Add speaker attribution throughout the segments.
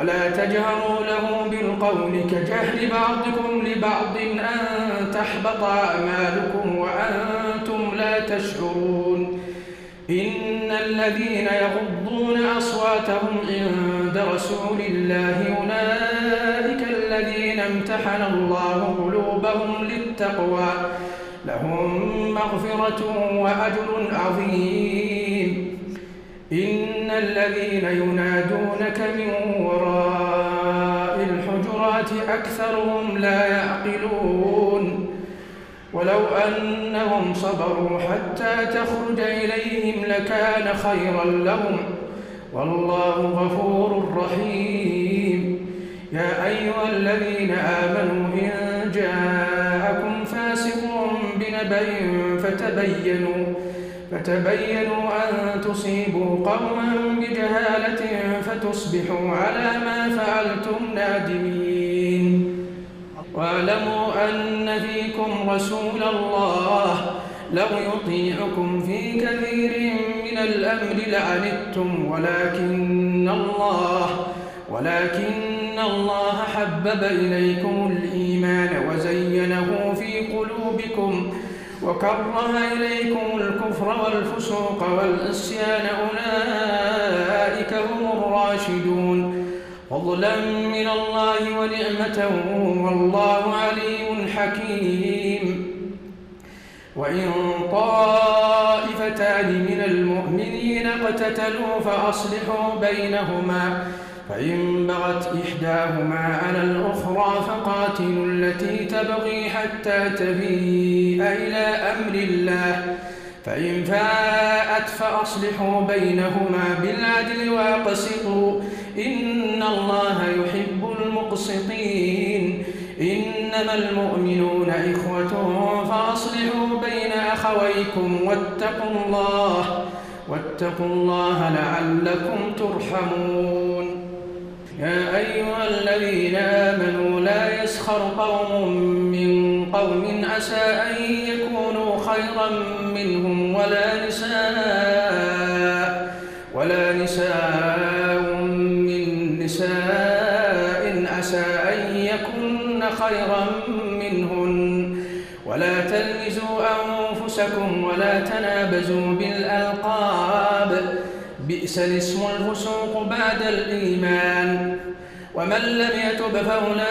Speaker 1: ولا تجهروا له بالقول كجهل بعضكم لبعض أن تحبط أعمالكم وأنتم لا تشعرون إن الذين يغضون أصواتهم عند رسول الله أولئك الذين امتحن الله قلوبهم للتقوى لهم مغفرة وأجر عظيم إن الذين ينادونك من وراء أكثرهم لا يعقلون ولو أنهم صبروا حتى تخرج إليهم لكان خيرا لهم والله غفور رحيم يا أيها الذين آمنوا إن جاءكم فاسق بنبي فتبينوا فتبينوا أن تصيبوا قوما بجهالة فتصبحوا على ما فعلتم نادمين واعلموا أن فيكم رسول الله لو يطيعكم في كثير من الأمر لعنتم ولكن الله ولكن الله حبب إليكم الإيمان وزينه في قلوبكم وكره إليكم الكفر والفسوق والعصيان أولئك هم الراشدون فضلا من الله ونعمة والله عليم حكيم وإن طائفتان من المؤمنين اقتتلوا فأصلحوا بينهما فإن بغت إحداهما على الأخرى فقاتلوا التي تبغي حتى تبيء إلى أمر الله فإن فاءت فأصلحوا بينهما بالعدل وأقسطوا إن الله يحب المقسطين إنما المؤمنون إخوة فأصلحوا بين أخويكم واتقوا الله واتقوا الله لعلكم ترحمون يا أيها الذين آمنوا لا يسخر قوم من قوم عسى أن خيرا منهم ولا نساء ولا نساء من نساء عسى أن يكن خيرا منهن ولا تلمزوا أنفسكم ولا تنابزوا بالألقاب بئس الاسم الفسوق بعد الإيمان ومن لم يتب فأولئك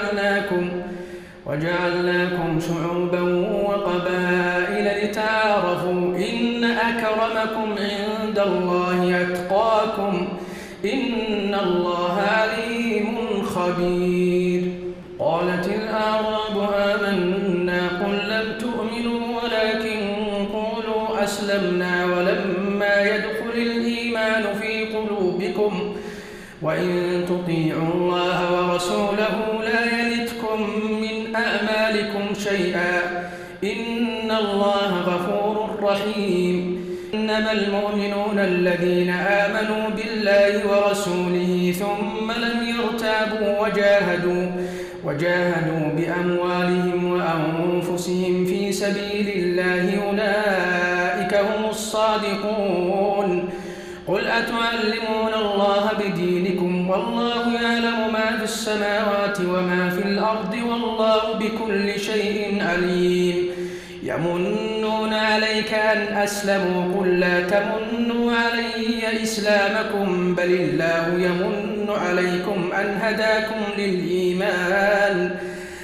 Speaker 1: وجعلناكم وجعلناكم شعوبا وقبائل لتعارفوا إن أكرمكم عند الله أتقاكم إن الله عليم خبير قالت الأعراب آمنا قل لم تؤمنوا ولكن قولوا أسلمنا ولما يدخل الإيمان في قلوبكم وإن تطيعوا الله ورسوله لا أعمالكم شيئا إن الله غفور رحيم إنما المؤمنون الذين آمنوا بالله ورسوله ثم لم يرتابوا وجاهدوا وجاهدوا بأموالهم وأنفسهم في سبيل الله أولئك هم الصادقون قل أتعلمون الله بدينكم والله يعلم ما في السماوات وما في الأرض والله بكل شيء عليم يمنون عليك أن أسلموا قل لا تمنوا علي إسلامكم بل الله يمن عليكم أن هداكم للإيمان